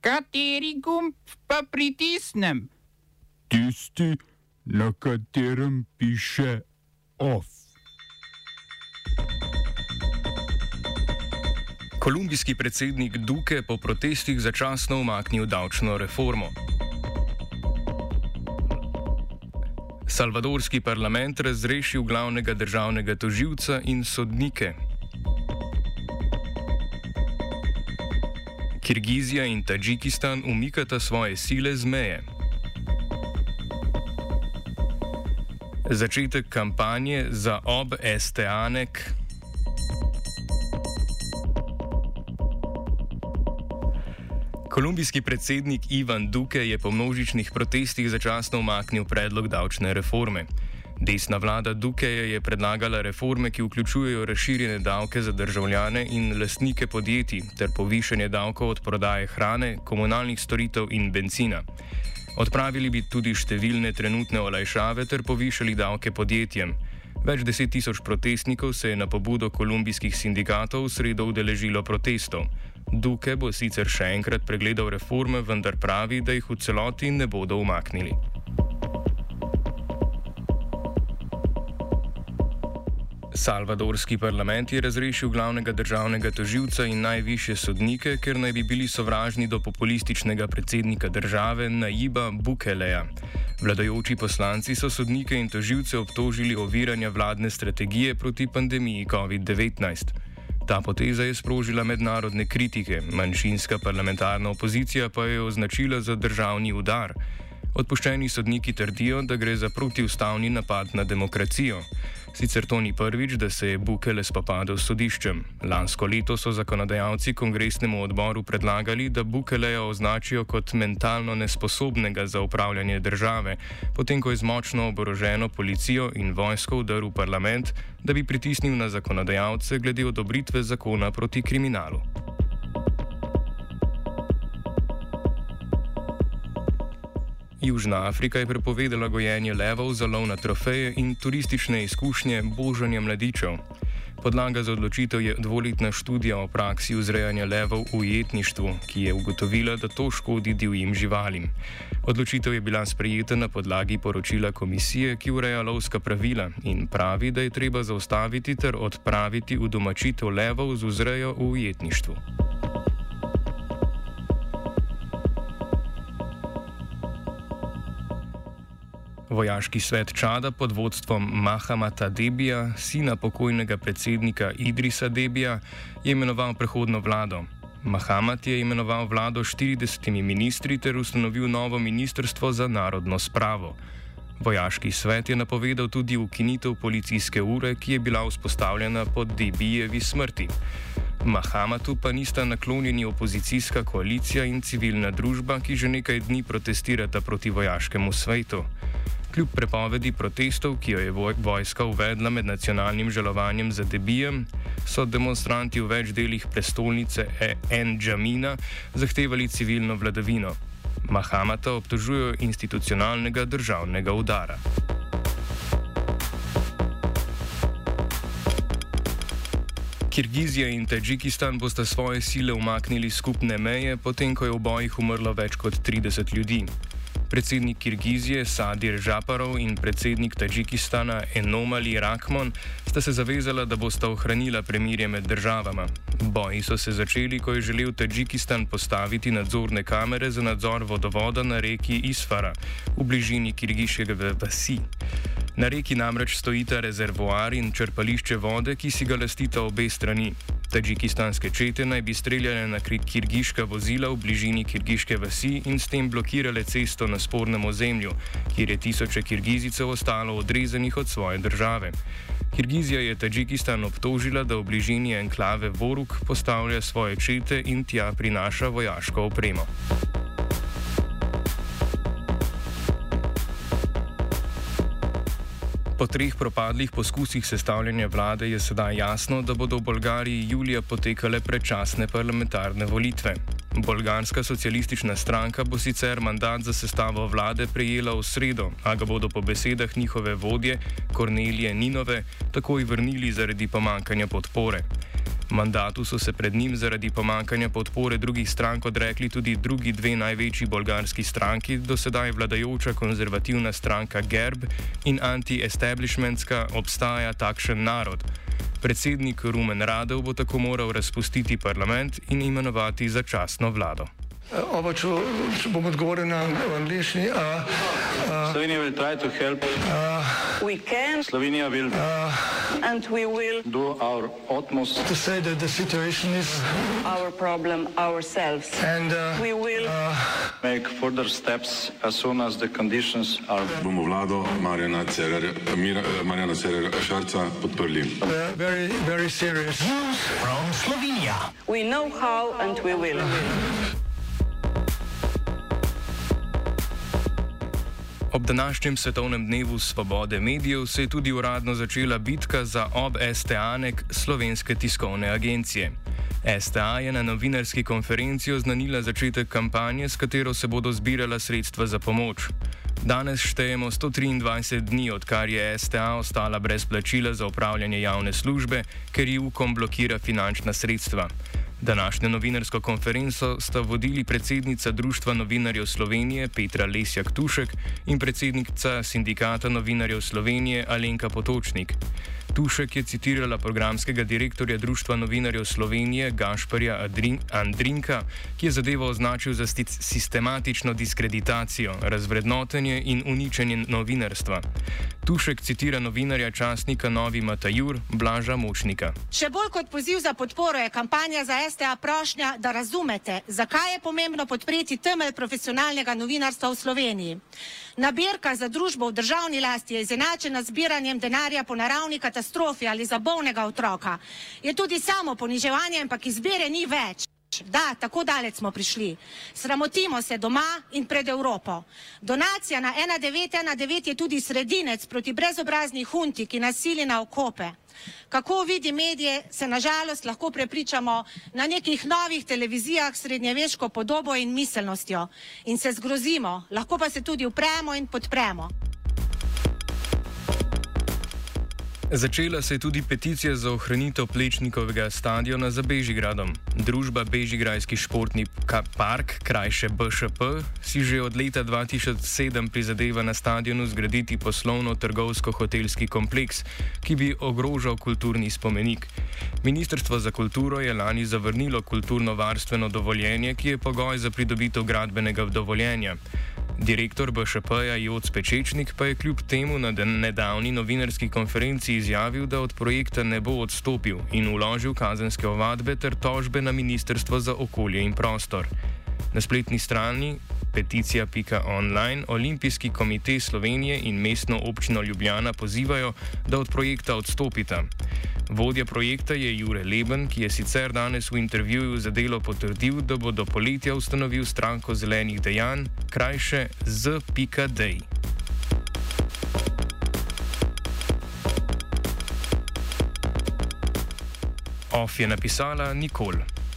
Kateri gumb pa pritisnem? Tisti, na katerem piše OF. Kolumbijski predsednik Duke po protestih začasno umaknil davčno reformo. Salvadorski parlament razrešil glavnega državnega toživca in sodnike. Kirgizija in Tadžikistan umikata svoje sile z meje. Začetek kampanje za ob STA-nek. Kolumbijski predsednik Ivan Duque je po množičnih protestih začasno umaknil predlog davčne reforme. Desna vlada Dukeja je predlagala reforme, ki vključujejo razširjene davke za državljane in lastnike podjetij ter povišanje davkov od prodaje hrane, komunalnih storitev in benzina. Odpravili bi tudi številne trenutne olajšave ter povišali davke podjetjem. Več deset tisoč protestnikov se je na pobudo kolumbijskih sindikatov v sredo udeležilo protestov. Duke bo sicer še enkrat pregledal reforme, vendar pravi, da jih v celoti ne bodo umaknili. Salvadorski parlament je razrešil glavnega državnega toživca in najviše sodnike, ker naj bi bili sovražni do populističnega predsednika države Naiba Bukeleja. Vladajoči poslanci so sodnike in toživce obtožili oviranja vladne strategije proti pandemiji COVID-19. Ta poteza je sprožila mednarodne kritike, manjšinska parlamentarna opozicija pa je označila za državni udar. Odpuščeni sodniki trdijo, da gre za protiustavni napad na demokracijo. Sicer to ni prvič, da se je Bukele spopadal s sodiščem. Lansko leto so zakonodajalci kongresnemu odboru predlagali, da Bukeleja označijo kot mentalno nesposobnega za upravljanje države, potem ko je z močno oboroženo policijo in vojsko vdrl v parlament, da bi pritisnil na zakonodajalce glede odobritve zakona proti kriminalu. Južna Afrika je prepovedala gojenje levov za lov na trofeje in turistične izkušnje božanja mladičev. Podlaga za odločitev je dvoletna študija o praksi vzrejanja levov v ujetništvu, ki je ugotovila, da to škodi divjim živalim. Odločitev je bila sprejeta na podlagi poročila komisije, ki ureja lovska pravila in pravi, da je treba zaustaviti ter odpraviti udomačitev levov z vzrejo v ujetništvu. Vojaški svet Čada pod vodstvom Mahamata Debija, sina pokojnega predsednika Idrisa Debija, je imenoval prehodno vlado. Mahamat je imenoval vlado 40 ministri ter ustanovil novo ministrstvo za narodno spravo. Vojaški svet je napovedal tudi ukinitev policijske ure, ki je bila vzpostavljena po Debijevi smrti. Mahamatu pa nista naklonjeni opozicijska koalicija in civilna družba, ki že nekaj dni protestirata proti vojaškemu svetu. Kljub prepovedi protestov, ki jo je vojska uvedla med nacionalnim žalovanjem za debijem, so demonstranti v več delih prestolnice En-Džamina zahtevali civilno vladavino. Mahamata obtožujejo institucionalnega državnega udara. Kirgizija in Tadžikistan bosta svoje sile umaknili skupne meje, potem ko je v bojih umrlo več kot 30 ljudi. Predsednik Kirgizije Sadir Žaparov in predsednik Tadžikistana Enomali Rakmon sta se zavezala, da bosta ohranila premirje med državama. Boji so se začeli, ko je želel Tadžikistan postaviti nadzorne kamere za nadzor vodovoda na reki Isfara v bližini kirgiškega vasi. Na reki namreč stojita rezervoar in črpališče vode, ki si ga lastita obe strani. Tadžikistanske čete naj bi streljale na kirgiška vozila v bližini kirgiške vasi in s tem blokirale cesto na spornem ozemlju, kjer je tisoče kirgizicev ostalo odrezanih od svoje države. Kirgizija je Tadžikistan obtožila, da v bližini enklave Voruk postavlja svoje čete in tja prinaša vojaško opremo. Po treh propadlih poskusih sestavljanja vlade je sedaj jasno, da bodo v Bolgariji julija potekale predčasne parlamentarne volitve. Bolgarska socialistična stranka bo sicer mandat za sestavo vlade prejela v sredo, a ga bodo po besedah njihove vodje Kornelije Ninove takoj vrnili zaradi pomankanja podpore. Mandatu so se pred njim zaradi pomankanja podpore drugih strank odrekli tudi drugi dve največji bolgarski stranki, dosedaj vladajoča konzervativna stranka Gerb in anti-establishmentska obstaja takšen narod. Predsednik Rumen Radov bo tako moral razpustiti parlament in imenovati začasno vlado. Oba, če, če bom odgovoril na angliški. Slovenija will try to help. We can Slovenija will and we will do our utmost. To say that the situation is our problem ourselves. and uh, We will Make further steps as soon as the conditions are. bomo vlado Marjana Cererja, Mira, Marjana Cererja Šarca podprli. very, very serious. we know how and we will. Ob današnjem svetovnem dnevu svobode medijev se je tudi uradno začela bitka za ob STA-nek slovenske tiskovne agencije. STA je na novinarski konferenci oznanila začetek kampanje, s katero se bodo zbirala sredstva za pomoč. Danes štejemo 123 dni, odkar je STA ostala brez plačila za upravljanje javne službe, ker ji UKOM blokira finančna sredstva. Današnjo novinarsko konferenco sta vodili predsednica Društva novinarjev Slovenije Petra Lesjak Tušek in predsednica Sindikata novinarjev Slovenije Alenka Potočnik. Tušek je citirala programskega direktorja Društva novinarjev Slovenije Gašparja Andrinka, ki je zadevo označil za sistematično diskreditacijo, razvrednotenje in uničenje novinarstva. Tušek citira novinarja časnika Novi Matajur Blaža Močnika. Še bolj kot poziv za podporo je kampanja za STA prošnja, da razumete, zakaj je pomembno podpreti temelj profesionalnega novinarstva v Sloveniji. Nabirka za družbo v državni lasti je izenačena z zbiranjem denarja po naravni katastrofi ali za bolnega otroka. Je tudi samo poniževanje, ampak izbire ni več. Da, tako daleč smo prišli. Sramotimo se doma in pred Evropo. Donacija na 1919 je tudi sredinec proti brezobrazni hunti, ki nasili na okope. Kako vidi medije, se nažalost lahko prepričamo na nekih novih televizijah s srednjeveško podobo in miselnostjo. In se zgrozimo, lahko pa se tudi upremo in podpremo. Začela se je tudi peticija za ohranitev Plečnikovega stadiona za Bežigradom. Družba Bežigrajski športni park, krajše BŠP, si že od leta 2007 prizadeva na stadionu zgraditi poslovno-trgovsko-hotelski kompleks, ki bi ogrožal kulturni spomenik. Ministrstvo za kulturo je lani zavrnilo kulturno-varstveno dovoljenje, ki je pogoj za pridobitev gradbenega dovoljenja. Direktor BŠP-ja Joc Pečečnik pa je kljub temu na nedavni novinarski konferenci izjavil, da od projekta ne bo odstopil in uložil kazenske ovadbe ter tožbe na Ministrstvo za okolje in prostor. Na spletni strani peticija.online Olimpijski komite Slovenije in mestno občino Ljubljana pozivajo, da od projekta odstopita. Vodja projekta je Jure Leben, ki je sicer danes v intervjuju za delo potrdil, da bo do poletja ustanovil stranko zelenih dejanj, krajše Z.D. Off je napisala Nikol.